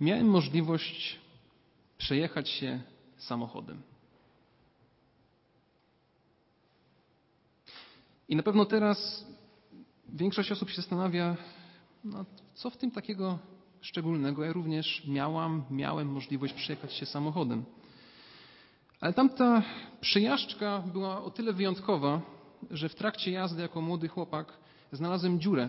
miałem możliwość przejechać się samochodem. I na pewno teraz większość osób się zastanawia, no, co w tym takiego szczególnego. Ja również miałam, miałem możliwość przejechać się samochodem. Ale tamta przejażdżka była o tyle wyjątkowa, że w trakcie jazdy jako młody chłopak znalazłem dziurę.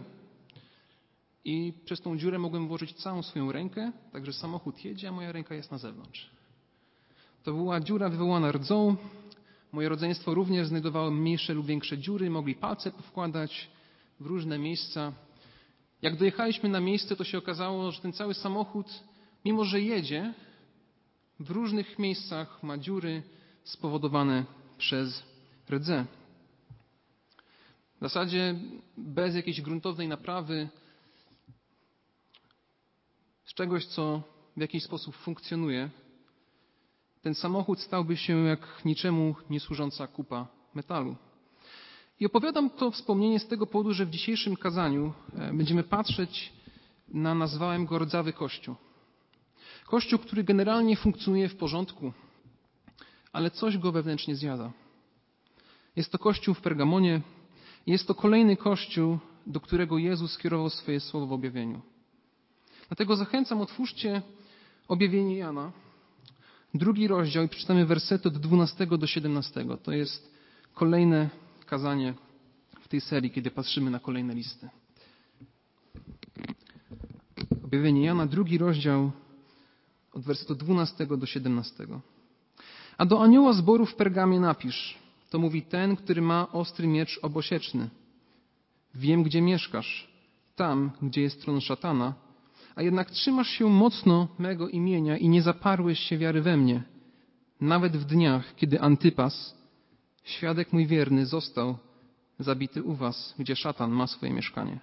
I przez tą dziurę mogłem włożyć całą swoją rękę, także samochód jedzie, a moja ręka jest na zewnątrz. To była dziura wywołana rdzą. Moje rodzeństwo również znajdowało mniejsze lub większe dziury, mogli palce powkładać w różne miejsca. Jak dojechaliśmy na miejsce, to się okazało, że ten cały samochód, mimo że jedzie, w różnych miejscach ma dziury spowodowane przez rdze. W zasadzie bez jakiejś gruntownej naprawy, czegoś, co w jakiś sposób funkcjonuje, ten samochód stałby się jak niczemu niesłużąca kupa metalu. I opowiadam to wspomnienie z tego powodu, że w dzisiejszym kazaniu e, będziemy patrzeć na, nazwałem go rdzawy kościół. Kościół, który generalnie funkcjonuje w porządku, ale coś go wewnętrznie zjada. Jest to kościół w Pergamonie, jest to kolejny kościół, do którego Jezus skierował swoje słowo w objawieniu. Dlatego zachęcam, otwórzcie objawienie Jana, drugi rozdział i przeczytamy wersety od 12 do 17. To jest kolejne kazanie w tej serii, kiedy patrzymy na kolejne listy. Objawienie Jana, drugi rozdział od wersetu 12 do 17. A do anioła zboru w Pergamie napisz, to mówi ten, który ma ostry miecz obosieczny. Wiem, gdzie mieszkasz, tam, gdzie jest tron szatana, a jednak trzymasz się mocno mego imienia i nie zaparłeś się wiary we mnie, nawet w dniach, kiedy Antypas, świadek mój wierny, został zabity u was, gdzie szatan ma swoje mieszkanie.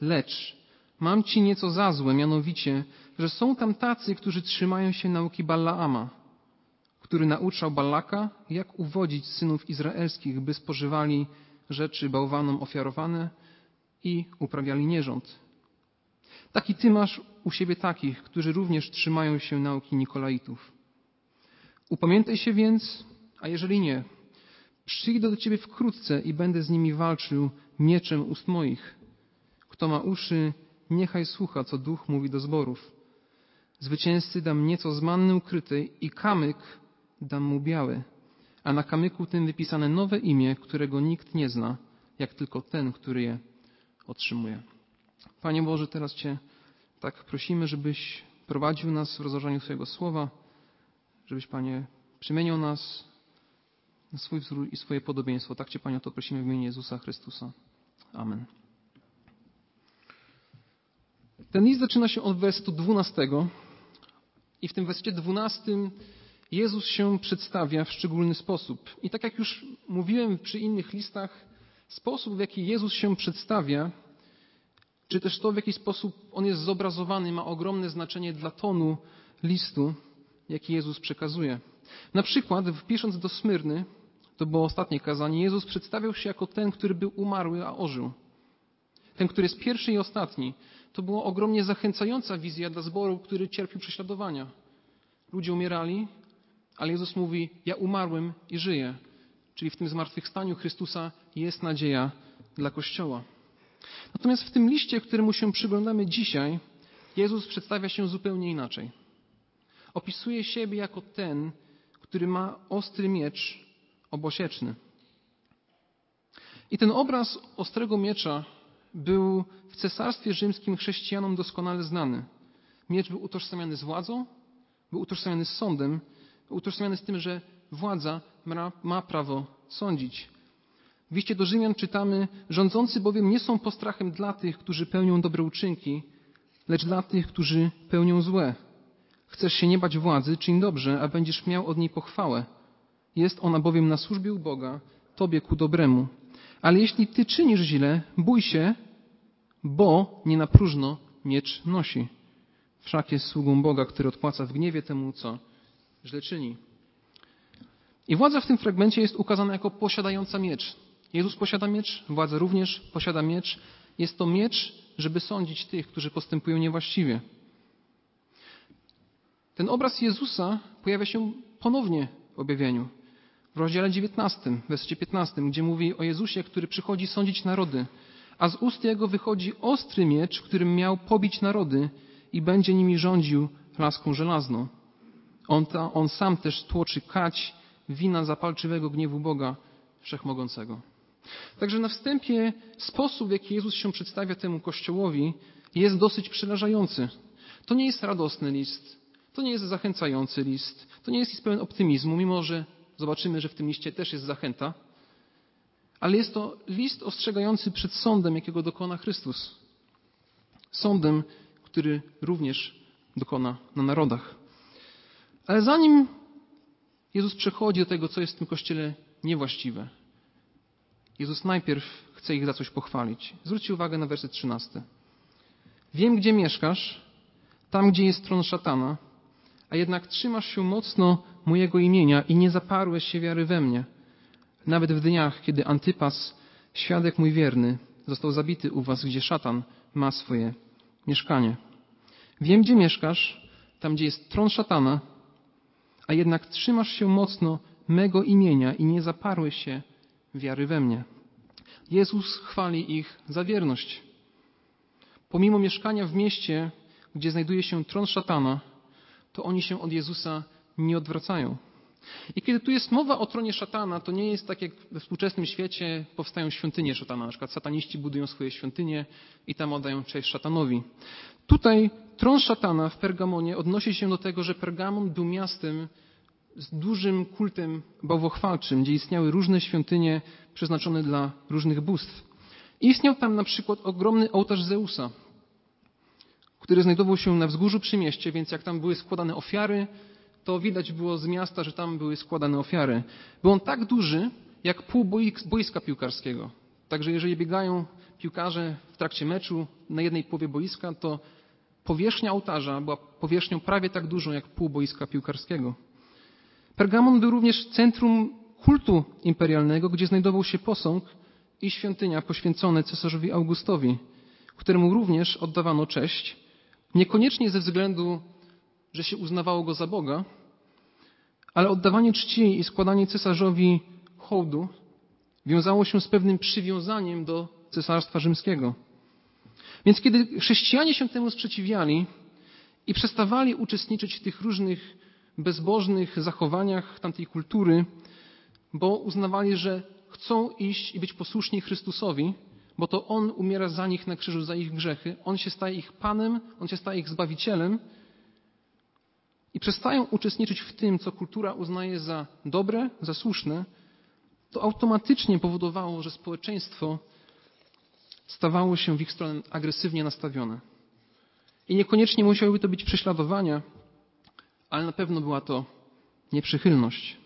Lecz mam ci nieco za złe, mianowicie, że są tam tacy, którzy trzymają się nauki Balaama, który nauczał Balaka, jak uwodzić synów izraelskich, by spożywali rzeczy bałwanom ofiarowane i uprawiali nierząd. Taki ty masz u siebie takich, którzy również trzymają się nauki Nikolaitów. Upamiętaj się więc, a jeżeli nie, przyjdę do ciebie wkrótce i będę z nimi walczył mieczem ust moich. Kto ma uszy, niechaj słucha, co duch mówi do zborów. Zwycięzcy dam nieco z manny ukrytej i kamyk dam mu biały, a na kamyku tym wypisane nowe imię, którego nikt nie zna, jak tylko ten, który je otrzymuje. Panie Boże, teraz Cię tak prosimy, żebyś prowadził nas w rozważaniu swojego słowa, żebyś, Panie, przemienił nas na swój wzór i swoje podobieństwo. Tak Cię, Panie, o to prosimy w imieniu Jezusa Chrystusa. Amen. Ten list zaczyna się od wersetu 12 i w tym wersecie 12 Jezus się przedstawia w szczególny sposób. I tak jak już mówiłem przy innych listach, sposób, w jaki Jezus się przedstawia, czy też to, w jaki sposób on jest zobrazowany, ma ogromne znaczenie dla tonu listu, jaki Jezus przekazuje. Na przykład, pisząc do Smyrny, to było ostatnie kazanie, Jezus przedstawiał się jako ten, który był umarły, a ożył. Ten, który jest pierwszy i ostatni. To była ogromnie zachęcająca wizja dla zboru, który cierpił prześladowania. Ludzie umierali, ale Jezus mówi: Ja umarłem i żyję. Czyli w tym zmartwychwstaniu Chrystusa jest nadzieja dla Kościoła. Natomiast w tym liście, któremu się przyglądamy dzisiaj, Jezus przedstawia się zupełnie inaczej. Opisuje siebie jako ten, który ma ostry miecz obosieczny. I ten obraz ostrego miecza był w cesarstwie rzymskim chrześcijanom doskonale znany. Miecz był utożsamiany z władzą, był utożsamiany z sądem, był utożsamiany z tym, że władza ma, prawo sądzić. W liście do Rzymian czytamy, rządzący bowiem nie są postrachem dla tych, którzy pełnią dobre uczynki, lecz dla tych, którzy pełnią złe. Chcesz się nie bać władzy, czyń dobrze, a będziesz miał od niej pochwałę. Jest ona bowiem na służbie u Boga, tobie ku dobremu. Ale jeśli ty czynisz źle, bój się, bo nie na próżno miecz nosi. Wszak jest sługą Boga, który odpłaca w gniewie temu, co źle czyni. I władza w tym fragmencie jest ukazana jako posiadająca miecz. Jezus posiada miecz, władza również posiada miecz. Jest to miecz, żeby sądzić tych, którzy postępują niewłaściwie. Ten obraz Jezusa pojawia się ponownie w objawieniu. W rozdziale 19, w wersecie 15, gdzie mówi o Jezusie, który przychodzi sądzić narody, a z ust Jego wychodzi ostry miecz, którym miał pobić narody i będzie nimi rządził laską żelazną. On, ta, on sam też tłoczy kać wina zapalczywego gniewu Boga Wszechmogącego. Także na wstępie sposób, w jaki Jezus się przedstawia temu Kościołowi, jest dosyć przerażający. To nie jest radosny list, to nie jest zachęcający list, to nie jest list pełen optymizmu, mimo że zobaczymy, że w tym liście też jest zachęta, ale jest to list ostrzegający przed sądem, jakiego dokona Chrystus. Sądem, który również dokona na narodach. Ale zanim Jezus przechodzi do tego, co jest w tym kościele niewłaściwe, Jezus najpierw chce ich za coś pochwalić. Zwróćcie uwagę na werset 13. Wiem, gdzie mieszkasz, tam, gdzie jest tron szatana, a jednak trzymasz się mocno mojego imienia i nie zaparłeś się wiary we mnie. Nawet w dniach, kiedy Antypas, świadek mój wierny, został zabity u was, gdzie szatan ma swoje mieszkanie. Wiem, gdzie mieszkasz, tam, gdzie jest tron szatana, a jednak trzymasz się mocno mego imienia i nie zaparłeś się wiary we mnie. Jezus chwali ich za wierność. Pomimo mieszkania w mieście, gdzie znajduje się tron szatana, to oni się od Jezusa nie odwracają. I kiedy tu jest mowa o tronie szatana, to nie jest tak jak we współczesnym świecie powstają świątynie szatana. Na przykład sataniści budują swoje świątynie i tam oddają cześć szatanowi. Tutaj tron szatana w Pergamonie odnosi się do tego, że Pergamon był miastem z dużym kultem bałwochwalczym, gdzie istniały różne świątynie przeznaczone dla różnych bóstw. Istniał tam na przykład ogromny ołtarz Zeusa, który znajdował się na wzgórzu przy mieście, więc jak tam były składane ofiary, to widać było z miasta, że tam były składane ofiary. Był on tak duży, jak pół boiska piłkarskiego. Także jeżeli biegają piłkarze w trakcie meczu na jednej połowie boiska, to powierzchnia ołtarza była powierzchnią prawie tak dużą jak pół boiska piłkarskiego. Pergamon był również centrum kultu imperialnego, gdzie znajdował się posąg i świątynia poświęcone cesarzowi Augustowi, któremu również oddawano cześć, niekoniecznie ze względu, że się uznawało go za Boga, ale oddawanie czci i składanie cesarzowi hołdu wiązało się z pewnym przywiązaniem do cesarstwa rzymskiego. Więc kiedy chrześcijanie się temu sprzeciwiali i przestawali uczestniczyć w tych różnych bezbożnych zachowaniach tamtej kultury, bo uznawali, że chcą iść i być posłuszni Chrystusowi, bo to On umiera za nich na krzyżu, za ich grzechy. On się staje ich Panem, On się staje ich Zbawicielem i przestają uczestniczyć w tym, co kultura uznaje za dobre, za słuszne, to automatycznie powodowało, że społeczeństwo stawało się w ich stronę agresywnie nastawione. I niekoniecznie musiałyby to być prześladowania, ale na pewno była to nieprzychylność.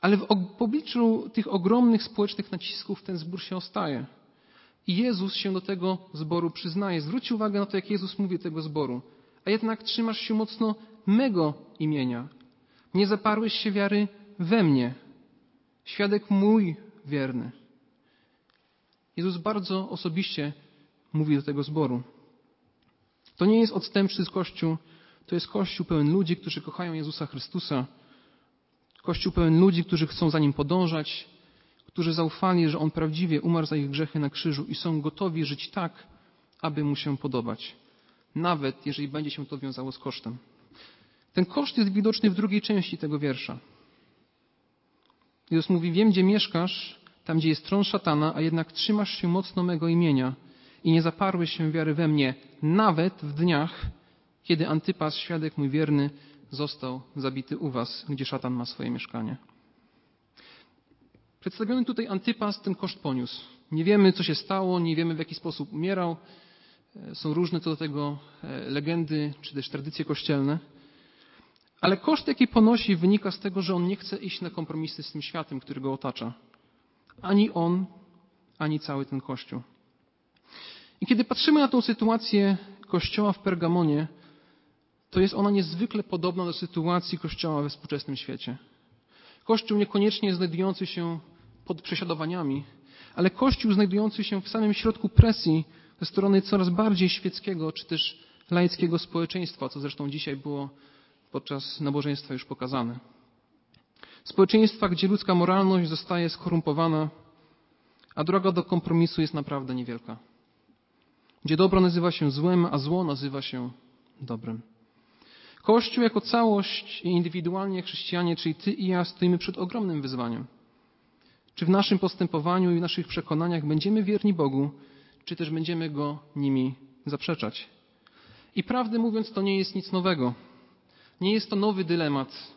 Ale w obliczu tych ogromnych społecznych nacisków ten zbór się ostaje. I Jezus się do tego zboru przyznaje. Zwróć uwagę na to, jak Jezus mówi tego zboru. A jednak trzymasz się mocno mego imienia. Nie zaparłeś się wiary we mnie. Świadek mój wierny. Jezus bardzo osobiście mówi do tego zboru. To nie jest odstępczy z Kościół, to jest Kościół pełen ludzi, którzy kochają Jezusa Chrystusa. Kościół pełen ludzi, którzy chcą za Nim podążać, którzy zaufali, że On prawdziwie umarł za ich grzechy na krzyżu i są gotowi żyć tak, aby Mu się podobać. Nawet jeżeli będzie się to wiązało z kosztem. Ten koszt jest widoczny w drugiej części tego wiersza. Jezus mówi, wiem gdzie mieszkasz, tam gdzie jest tron szatana, a jednak trzymasz się mocno mego imienia i nie zaparłeś się wiary we mnie, nawet w dniach, kiedy Antypas, świadek mój wierny, został zabity u was, gdzie szatan ma swoje mieszkanie. Przedstawiony tutaj Antypas ten koszt poniósł. Nie wiemy, co się stało, nie wiemy, w jaki sposób umierał. E, są różne co do tego e, legendy, czy też tradycje kościelne. Ale koszt, jaki ponosi, wynika z tego, że on nie chce iść na kompromisy z tym światem, który go otacza. Ani on, ani cały ten kościół. I kiedy patrzymy na tą sytuację kościoła w Pergamonie, to jest ona niezwykle podobna do sytuacji Kościoła we współczesnym świecie. Kościół niekoniecznie znajdujący się pod prześladowaniami, ale Kościół znajdujący się w samym środku presji ze strony coraz bardziej świeckiego czy też laickiego społeczeństwa, co zresztą dzisiaj było podczas nabożeństwa już pokazane. Społeczeństwa, gdzie ludzka moralność zostaje skorumpowana, a droga do kompromisu jest naprawdę niewielka. Gdzie dobro nazywa się złem, a zło nazywa się dobrem. Kościół jako całość i indywidualnie chrześcijanie, czyli ty i ja, stoimy przed ogromnym wyzwaniem. Czy w naszym postępowaniu i w naszych przekonaniach będziemy wierni Bogu, czy też będziemy Go nimi zaprzeczać? I prawdę mówiąc, to nie jest nic nowego. Nie jest to nowy dylemat,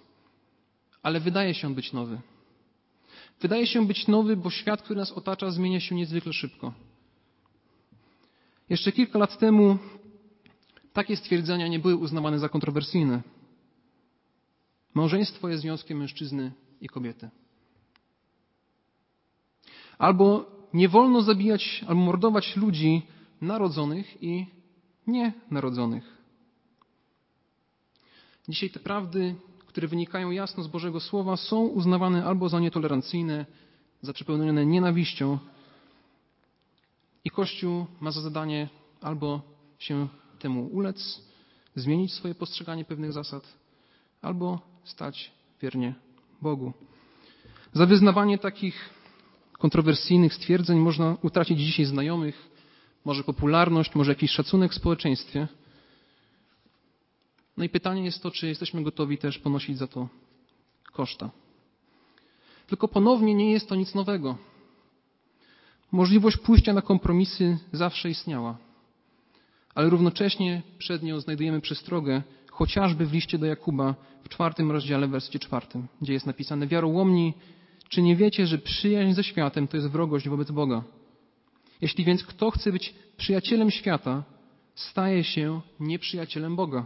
ale wydaje się być nowy. Wydaje się być nowy, bo świat, który nas otacza, zmienia się niezwykle szybko. Jeszcze kilka lat temu takie stwierdzenia nie były uznawane za kontrowersyjne. Małżeństwo jest związkiem mężczyzny i kobiety. Albo nie wolno zabijać albo mordować ludzi narodzonych i nienarodzonych. Dzisiaj te prawdy, które wynikają jasno z Bożego Słowa, są uznawane albo za nietolerancyjne, za przepełnione nienawiścią. I Kościół ma za zadanie albo się temu ulec, zmienić swoje postrzeganie pewnych zasad, albo stać wiernie Bogu. Za wyznawanie takich kontrowersyjnych stwierdzeń można utracić dzisiaj znajomych, może popularność, może jakiś szacunek w społeczeństwie. No i pytanie jest to, czy jesteśmy gotowi też ponosić za to koszta. Tylko ponownie nie jest to nic nowego. Możliwość pójścia na kompromisy zawsze istniała, ale równocześnie przed nią znajdujemy przestrogę, chociażby w liście do Jakuba w czwartym rozdziale, wersji czwartym, gdzie jest napisane: Wiarołomni, czy nie wiecie, że przyjaźń ze światem to jest wrogość wobec Boga? Jeśli więc kto chce być przyjacielem świata, staje się nieprzyjacielem Boga.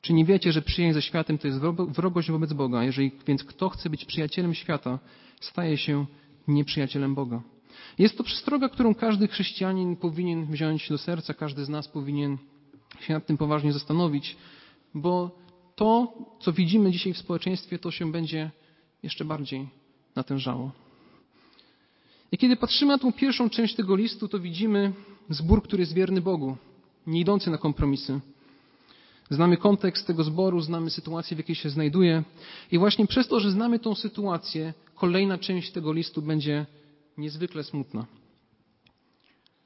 Czy nie wiecie, że przyjaźń ze światem to jest wrogość wobec Boga? Jeżeli więc kto chce być przyjacielem świata, staje się nieprzyjacielem Boga. Jest to przestroga, którą każdy chrześcijanin powinien wziąć do serca, każdy z nas powinien się nad tym poważnie zastanowić, bo to, co widzimy dzisiaj w społeczeństwie, to się będzie jeszcze bardziej natężało. I kiedy patrzymy na tą pierwszą część tego listu, to widzimy zbór, który jest wierny Bogu, nie idący na kompromisy. Znamy kontekst tego zboru, znamy sytuację, w jakiej się znajduje. I właśnie przez to, że znamy tą sytuację, kolejna część tego listu będzie niezwykle smutna.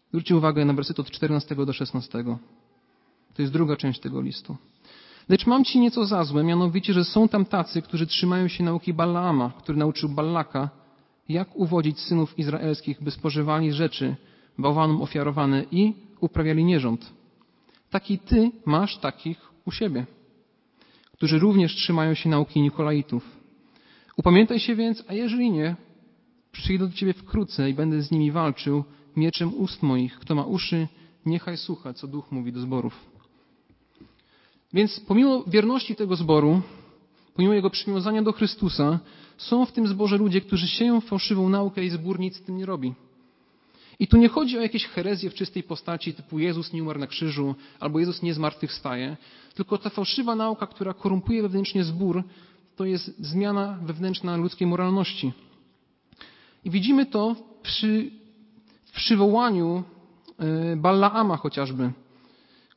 Zwróćcie uwagę na wersety od 14 do 16. To jest druga część tego listu. Lecz mam ci nieco za złe, mianowicie, że są tam tacy, którzy trzymają się nauki Balaama, który nauczył Ballaka, jak uwodzić synów izraelskich, by spożywali rzeczy bałwanom ofiarowane i uprawiali nierząd. Taki ty masz takich u siebie, którzy również trzymają się nauki Nikolaitów. Upamiętaj się więc, a jeżeli nie, przyjdę do ciebie wkrótce i będę z nimi walczył mieczem ust moich. Kto ma uszy, niechaj słucha, co duch mówi do zborów. Więc pomimo wierności tego zboru, pomimo jego przywiązania do Chrystusa, są w tym zborze ludzie, którzy sieją fałszywą naukę i zbór nic z tym nie robi. I tu nie chodzi o jakieś herezje w czystej postaci typu Jezus nie umarł na krzyżu albo Jezus nie zmartwychwstaje, tylko ta fałszywa nauka, która korumpuje wewnętrznie zbór, to jest zmiana wewnętrzna ludzkiej moralności. I widzimy to przy przywołaniu e, Ballaama chociażby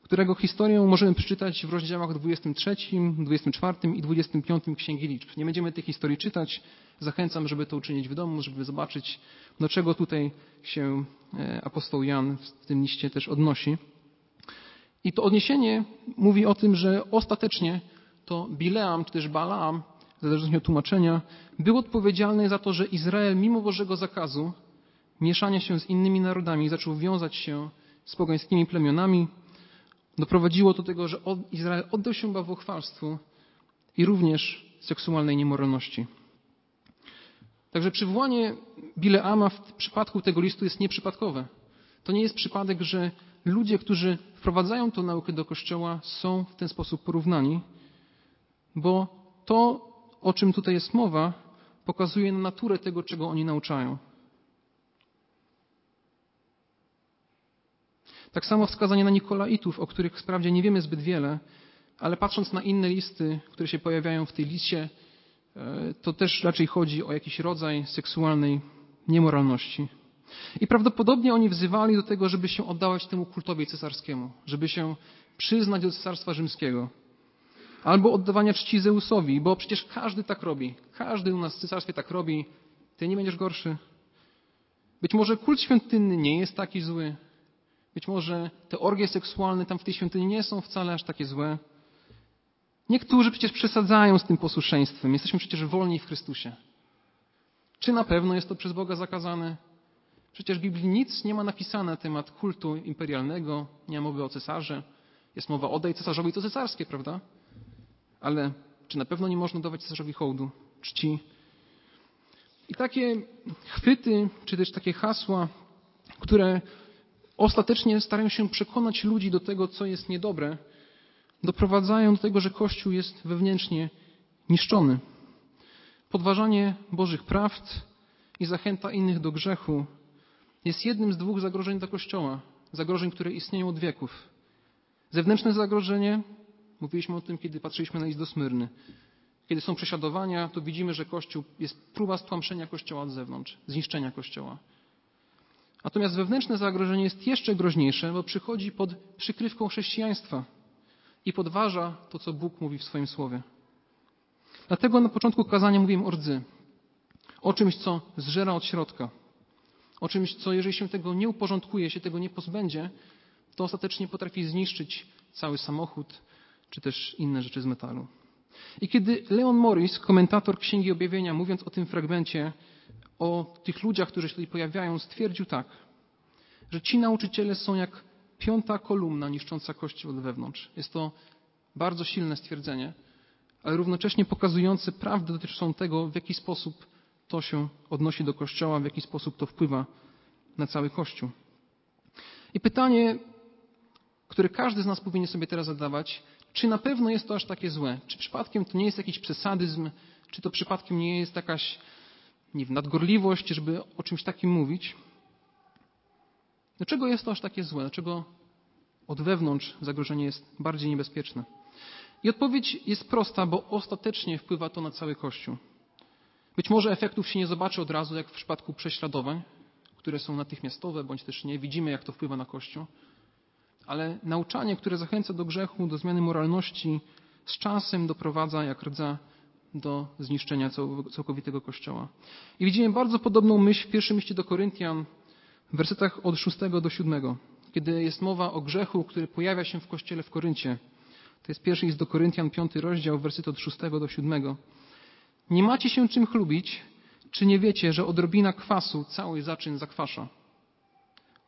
którego historię możemy przeczytać w rozdziałach 23, 24 i 25 Księgi Liczb. Nie będziemy tej historii czytać. Zachęcam, żeby to uczynić w domu, żeby zobaczyć, do czego tutaj się e, apostoł Jan w tym liście też odnosi. I to odniesienie mówi o tym, że ostatecznie to Bileam, czy też Balaam, w zależności od tłumaczenia, był odpowiedzialny za to, że Izrael mimo Bożego zakazu mieszania się z innymi narodami zaczął wiązać się z pogańskimi plemionami, doprowadziło do tego, że Izrael oddał się bałwochwalstwu i również seksualnej niemoralności. Także przywołanie Bileama w przypadku tego listu jest nieprzypadkowe. To nie jest przypadek, że ludzie, którzy wprowadzają tę naukę do kościoła, są w ten sposób porównani, bo to, o czym tutaj jest mowa, pokazuje naturę tego, czego oni nauczają. Tak samo wskazanie na Nikolaitów, o których wprawdzie nie wiemy zbyt wiele, ale patrząc na inne listy, które się pojawiają w tej liście, e, to też raczej chodzi o jakiś rodzaj seksualnej niemoralności. I prawdopodobnie oni wzywali do tego, żeby się oddawać temu kultowi cesarskiemu, żeby się przyznać do cesarstwa rzymskiego, albo oddawania czci Zeusowi, bo przecież każdy tak robi. Każdy u nas w cesarstwie tak robi. Ty nie będziesz gorszy. Być może kult świątynny nie jest taki zły. Być może te orgie seksualne tam w tej świątyni nie są wcale aż takie złe. Niektórzy przecież przesadzają z tym posłuszeństwem. Jesteśmy przecież wolni w Chrystusie. Czy na pewno jest to przez Boga zakazane? Przecież w Biblii nic nie ma napisane na temat kultu imperialnego, nie ma mowy o cesarze. Jest mowa oddaj cesarzowi to cesarskie, prawda? Ale czy na pewno nie można dawać cesarzowi hołdu, czci? I takie chwyty, czy też takie hasła, które ostatecznie starają się przekonać ludzi do tego, co jest niedobre, doprowadzają do tego, że Kościół jest wewnętrznie niszczony. Podważanie Bożych prawd i zachęta innych do grzechu jest jednym z dwóch zagrożeń dla Kościoła. Zagrożeń, które istnieją od wieków. Zewnętrzne zagrożenie, mówiliśmy o tym, kiedy patrzyliśmy na list do Smyrny. Kiedy są prześladowania, to widzimy, że Kościół jest próba stłamszenia Kościoła od zewnątrz, zniszczenia Kościoła. Natomiast wewnętrzne zagrożenie jest jeszcze groźniejsze, bo przychodzi pod przykrywką chrześcijaństwa i podważa to, co Bóg mówi w swoim słowie. Dlatego na początku kazania mówiłem o rdzy. O czymś, co zżera od środka. O czymś, co jeżeli się tego nie uporządkuje, się tego nie pozbędzie, to ostatecznie potrafi zniszczyć cały samochód, czy też inne rzeczy z metalu. I kiedy Leon Morris, komentator Księgi Objawienia, mówiąc o tym fragmencie, o tych ludziach, którzy się tutaj pojawiają, stwierdził tak, że ci nauczyciele są jak piąta kolumna niszcząca Kościół od wewnątrz. Jest to bardzo silne stwierdzenie, ale równocześnie pokazujące prawdę dotyczącą tego, w jaki sposób to się odnosi do Kościoła, w jaki sposób to wpływa na cały Kościół. I pytanie, które każdy z nas powinien sobie teraz zadawać, czy na pewno jest to aż takie złe? Czy przypadkiem to nie jest jakiś przesadyzm? Czy to przypadkiem nie jest jakaś nie wiem, nadgorliwość, żeby o czymś takim mówić? Dlaczego jest to aż takie złe? Dlaczego od wewnątrz zagrożenie jest bardziej niebezpieczne? I odpowiedź jest prosta, bo ostatecznie wpływa to na cały Kościół. Być może efektów się nie zobaczy od razu, jak w przypadku prześladowań, które są natychmiastowe, bądź też nie. Widzimy, jak to wpływa na Kościół. Ale nauczanie, które zachęca do grzechu, do zmiany moralności, z czasem doprowadza, jak rdza, do zniszczenia całkowitego Kościoła. I widzimy bardzo podobną myśl w pierwszym liście do Koryntian, w wersetach od 6 do 7, kiedy jest mowa o grzechu, który pojawia się w Kościele w Koryncie. To jest pierwszy list do Koryntian, piąty rozdział, werset od 6 do 7. Nie macie się czym chlubić, czy nie wiecie, że odrobina kwasu cały zaczyn zakwasza?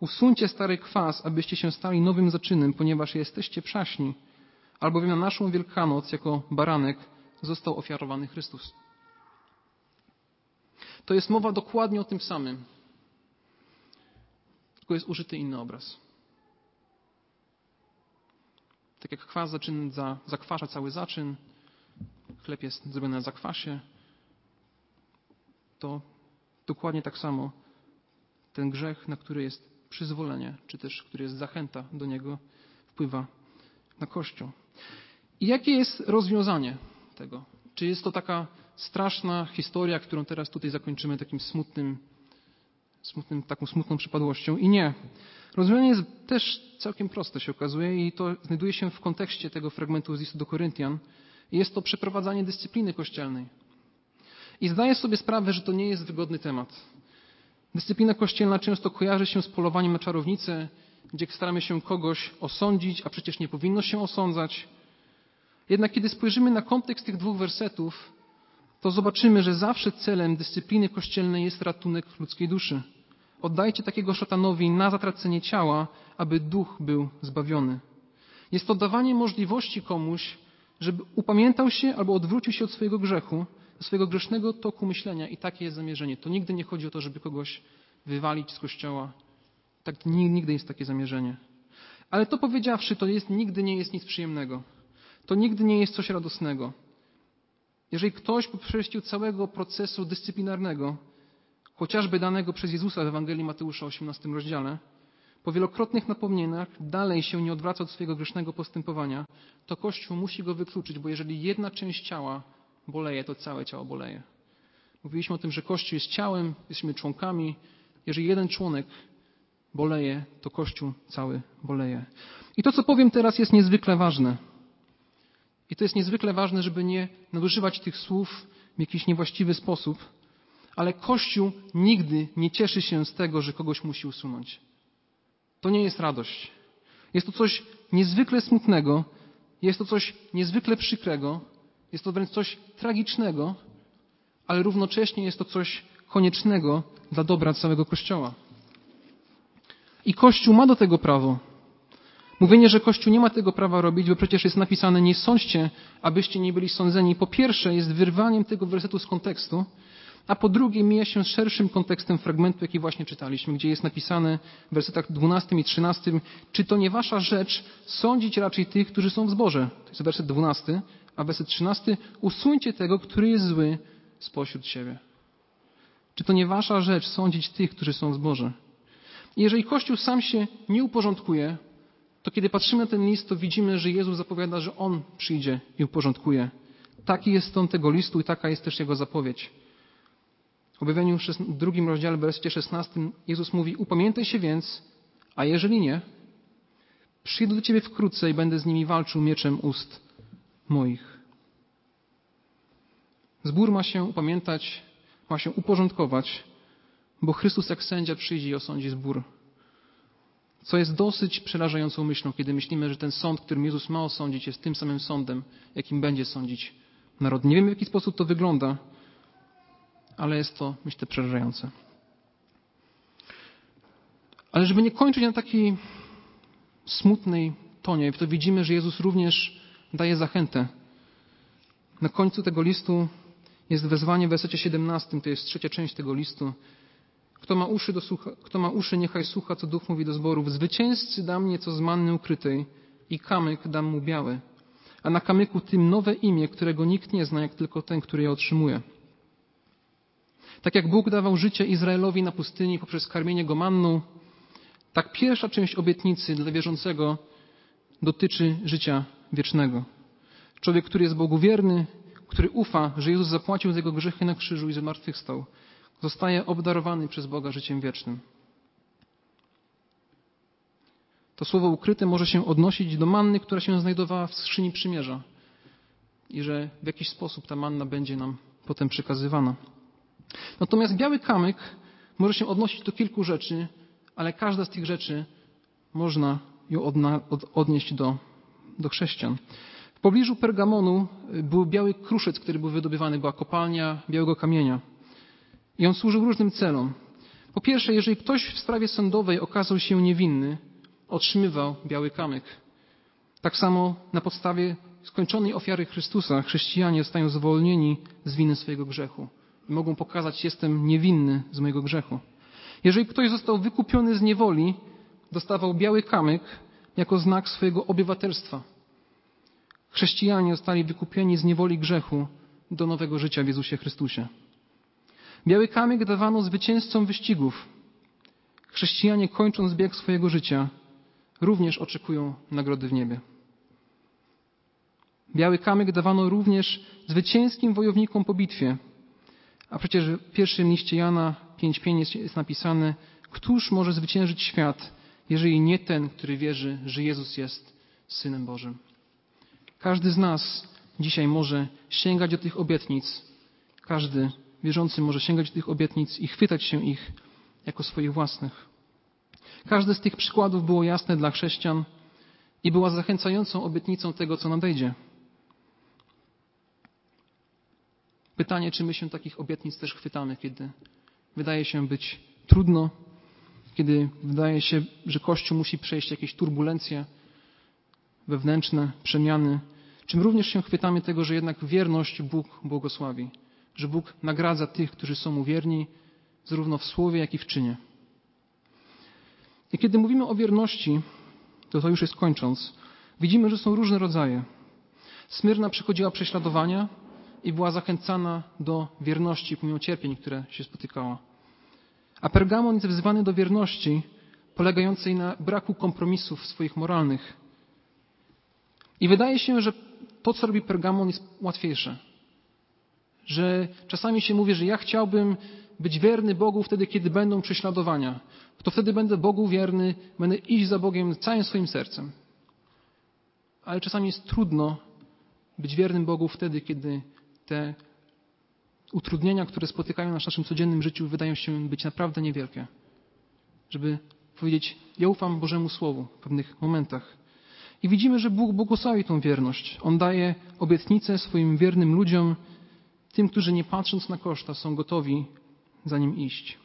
Usuńcie stary kwas, abyście się stali nowym zaczynem, ponieważ jesteście przaśni, albowiem na naszą Wielkanoc jako baranek został ofiarowany Chrystus. To jest mowa dokładnie o tym samym, tylko jest użyty inny obraz. Tak jak kwas zaczyn za, zakwasza cały zaczyn, chleb jest zrobiony na zakwasie, to dokładnie tak samo ten grzech, na który jest przyzwolenie, czy też który jest zachęta do niego, wpływa na Kościół. I jakie jest rozwiązanie tego? Czy jest to taka straszna historia, którą teraz tutaj zakończymy takim smutnym, smutnym, taką smutną przypadłością? I nie. Rozwiązanie jest też całkiem proste, się okazuje, i to znajduje się w kontekście tego fragmentu z listu do Koryntian. Jest to przeprowadzanie dyscypliny kościelnej. I zdaję sobie sprawę, że to nie jest wygodny temat. Dyscyplina kościelna często kojarzy się z polowaniem na czarownicę, gdzie staramy się kogoś osądzić, a przecież nie powinno się osądzać. Jednak kiedy spojrzymy na kontekst tych dwóch wersetów, to zobaczymy, że zawsze celem dyscypliny kościelnej jest ratunek ludzkiej duszy. Oddajcie takiego szatanowi na zatracenie ciała, aby duch był zbawiony. Jest to dawanie możliwości komuś, żeby upamiętał się albo odwrócił się od swojego grzechu, swojego grzesznego toku myślenia i takie jest zamierzenie. To nigdy nie chodzi o to, żeby kogoś wywalić z kościoła. Tak nigdy jest takie zamierzenie. Ale to powiedziawszy, to jest, nigdy nie jest nic przyjemnego. To nigdy nie jest coś radosnego. Jeżeli ktoś po przejściu całego procesu dyscyplinarnego, chociażby danego przez Jezusa w Ewangelii Mateusza 18 rozdziale, po wielokrotnych napomnieniach dalej się nie odwraca od swojego grzesznego postępowania, to Kościół musi go wykluczyć, bo jeżeli jedna część ciała boleje, to całe ciało boleje. Mówiliśmy o tym, że Kościół jest ciałem, jesteśmy członkami. Jeżeli jeden członek boleje, to Kościół cały boleje. I to, co powiem teraz, jest niezwykle ważne. I to jest niezwykle ważne, żeby nie nadużywać tych słów w jakiś niewłaściwy sposób, ale Kościół nigdy nie cieszy się z tego, że kogoś musi usunąć. To nie jest radość. Jest to coś niezwykle smutnego, jest to coś niezwykle przykrego, jest to wręcz coś tragicznego, ale równocześnie jest to coś koniecznego dla dobra całego Kościoła. I Kościół ma do tego prawo. Mówienie, że Kościół nie ma tego prawa robić, bo przecież jest napisane nie sądźcie, abyście nie byli sądzeni. Po pierwsze jest wyrwaniem tego wersetu z kontekstu, a po drugie mija się z szerszym kontekstem fragmentu, jaki właśnie czytaliśmy, gdzie jest napisane w wersetach 12 i 13, czy to nie wasza rzecz sądzić raczej tych, którzy są w zborze. To jest werset 12, a werset 13, usuńcie tego, który jest zły spośród siebie. Czy to nie wasza rzecz sądzić tych, którzy są w zborze? I jeżeli Kościół sam się nie uporządkuje, to kiedy patrzymy na ten list, to widzimy, że Jezus zapowiada, że On przyjdzie i uporządkuje. Taki jest ton tego listu i taka jest też Jego zapowiedź. W objawieniu w drugim rozdziale, w wersji 16 Jezus mówi, upamiętaj się więc, a jeżeli nie, przyjdę do Ciebie wkrótce i będę z nimi walczył mieczem ust moich. Zbór ma się upamiętać, ma się uporządkować, bo Chrystus jak sędzia przyjdzie i osądzi zbór. Co jest dosyć przerażającą myślą, kiedy myślimy, że ten sąd, którym Jezus ma osądzić, jest tym samym sądem, jakim będzie sądzić naród. Nie wiemy, w jaki sposób to wygląda, ale jest to, myślę, przerażające. Ale żeby nie kończyć na takiej smutnej tonie, to widzimy, że Jezus również daje zachętę. Na końcu tego listu jest wezwanie w wersecie 17, to jest trzecia część tego listu. Kto ma uszy, do słucha, kto ma uszy niechaj słucha, co Duch mówi do zborów. Zwycięzcy dam nieco z manny ukrytej i kamyk dam mu biały. A na kamyku tym nowe imię, którego nikt nie zna, jak tylko ten, który je otrzymuje. Tak jak Bóg dawał życie Izraelowi na pustyni poprzez karmienie go manną, tak pierwsza część obietnicy dla wierzącego dotyczy życia wiecznego. Człowiek, który jest Bogu wierny, który ufa, że Jezus zapłacił za jego grzechy na krzyżu i zmartwychwstał, zostaje obdarowany przez Boga życiem wiecznym. To słowo ukryte może się odnosić do manny, która się znajdowała w skrzyni przymierza i że w jakiś sposób ta manna będzie nam potem przekazywana. Natomiast biały kamyk może się odnosić do kilku rzeczy, ale każda z tych rzeczy można ją odnieść do, do chrześcijan. W pobliżu Pergamonu był biały kruszec, który był wydobywany, była kopalnia białego kamienia. I on służył różnym celom. Po pierwsze, jeżeli ktoś w sprawie sądowej okazał się niewinny, otrzymywał biały kamyk. Tak samo na podstawie skończonej ofiary Chrystusa chrześcijanie zostają zwolnieni z winy swojego grzechu. I mogą pokazać, jestem niewinny z mojego grzechu. Jeżeli ktoś został wykupiony z niewoli, dostawał biały kamyk jako znak swojego obywatelstwa. Chrześcijanie zostali wykupieni z niewoli grzechu do nowego życia w Jezusie Chrystusie. Biały kamyk dawano zwycięzcom wyścigów. Chrześcijanie, kończąc bieg swojego życia, również oczekują nagrody w niebie. Biały kamyk dawano również zwycięskim wojownikom po bitwie. A przecież w pierwszym liście Jana 5.5 jest, jest napisane, któż może zwyciężyć świat, jeżeli nie ten, który wierzy, że Jezus jest Synem Bożym. Każdy z nas dzisiaj może sięgać do tych obietnic. Każdy wierzący może sięgać do tych obietnic i chwytać się ich jako swoich własnych. Każde z tych przykładów było jasne dla chrześcijan i była zachęcającą obietnicą tego, co nadejdzie. Pytanie, czy my się takich obietnic też chwytamy, kiedy wydaje się być trudno, kiedy wydaje się, że Kościół musi przejść jakieś turbulencje wewnętrzne, przemiany, czym również się chwytamy tego, że jednak wierność Bóg błogosławi że Bóg nagradza tych, którzy są mu wierni, zarówno w słowie, jak i w czynie. I kiedy mówimy o wierności, to to już jest kończąc, widzimy, że są różne rodzaje. Smyrna przechodziła prześladowania i była zachęcana do wierności pomimo cierpień, które się spotykała. A Pergamon jest wzywany do wierności polegającej na braku kompromisów swoich moralnych. I wydaje się, że to, co robi Pergamon, jest łatwiejsze że czasami się mówi, że ja chciałbym być wierny Bogu wtedy, kiedy będą prześladowania. To wtedy będę Bogu wierny, będę iść za Bogiem całym swoim sercem. Ale czasami jest trudno być wiernym Bogu wtedy, kiedy te utrudnienia, które spotykają nas w naszym codziennym życiu, wydają się być naprawdę niewielkie. Żeby powiedzieć, ja ufam Bożemu Słowu w pewnych momentach. I widzimy, że Bóg błogosławi tą wierność. On daje obietnicę swoim wiernym ludziom, tym, którzy nie patrząc na koszta są gotowi za nim iść.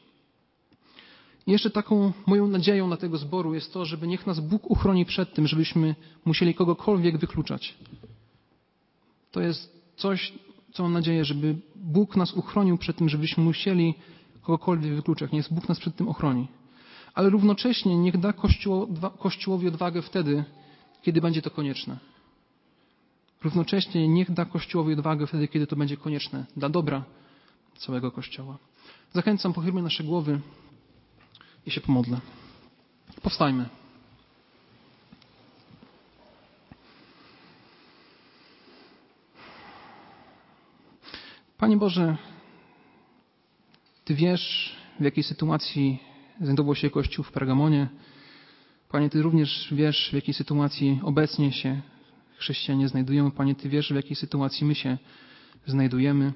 I jeszcze taką moją nadzieją na tego zboru jest to, żeby niech nas Bóg uchroni przed tym, żebyśmy musieli kogokolwiek wykluczać. To jest coś, co mam nadzieję, żeby Bóg nas uchronił przed tym, żebyśmy musieli kogokolwiek wykluczać. Niech Bóg nas przed tym ochroni. Ale równocześnie niech da Kościołowi odwagę wtedy, kiedy będzie to konieczne. Równocześnie niech da Kościołowi odwagę wtedy, kiedy to będzie konieczne dla dobra całego Kościoła. Zachęcam, pochylmy nasze głowy i się pomodlę. Powstajmy. Panie Boże, Ty wiesz, w jakiej sytuacji znajdował się Kościół w Pergamonie. Panie, Ty również wiesz, w jakiej sytuacji obecnie się chrześcijanie znajdują. Panie, Ty wiesz, w jakiej sytuacji my się znajdujemy.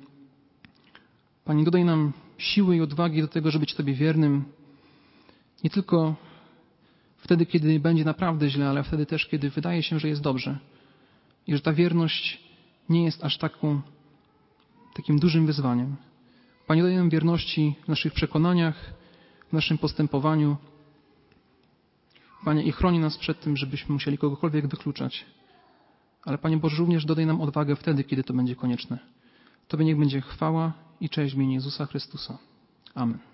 Panie, dodaj nam siły i odwagi do tego, żeby być Tobie wiernym. Nie tylko wtedy, kiedy będzie naprawdę źle, ale wtedy też, kiedy wydaje się, że jest dobrze. I że ta wierność nie jest aż taką, takim dużym wyzwaniem. Panie, daj nam wierności w naszych przekonaniach, w naszym postępowaniu. Panie, i chroni nas przed tym, żebyśmy musieli kogokolwiek wykluczać. Ale Panie Boże, również dodaj nam odwagę wtedy, kiedy to będzie konieczne. Tobie niech będzie chwała i cześć w imieniu Jezusa Chrystusa. Amen.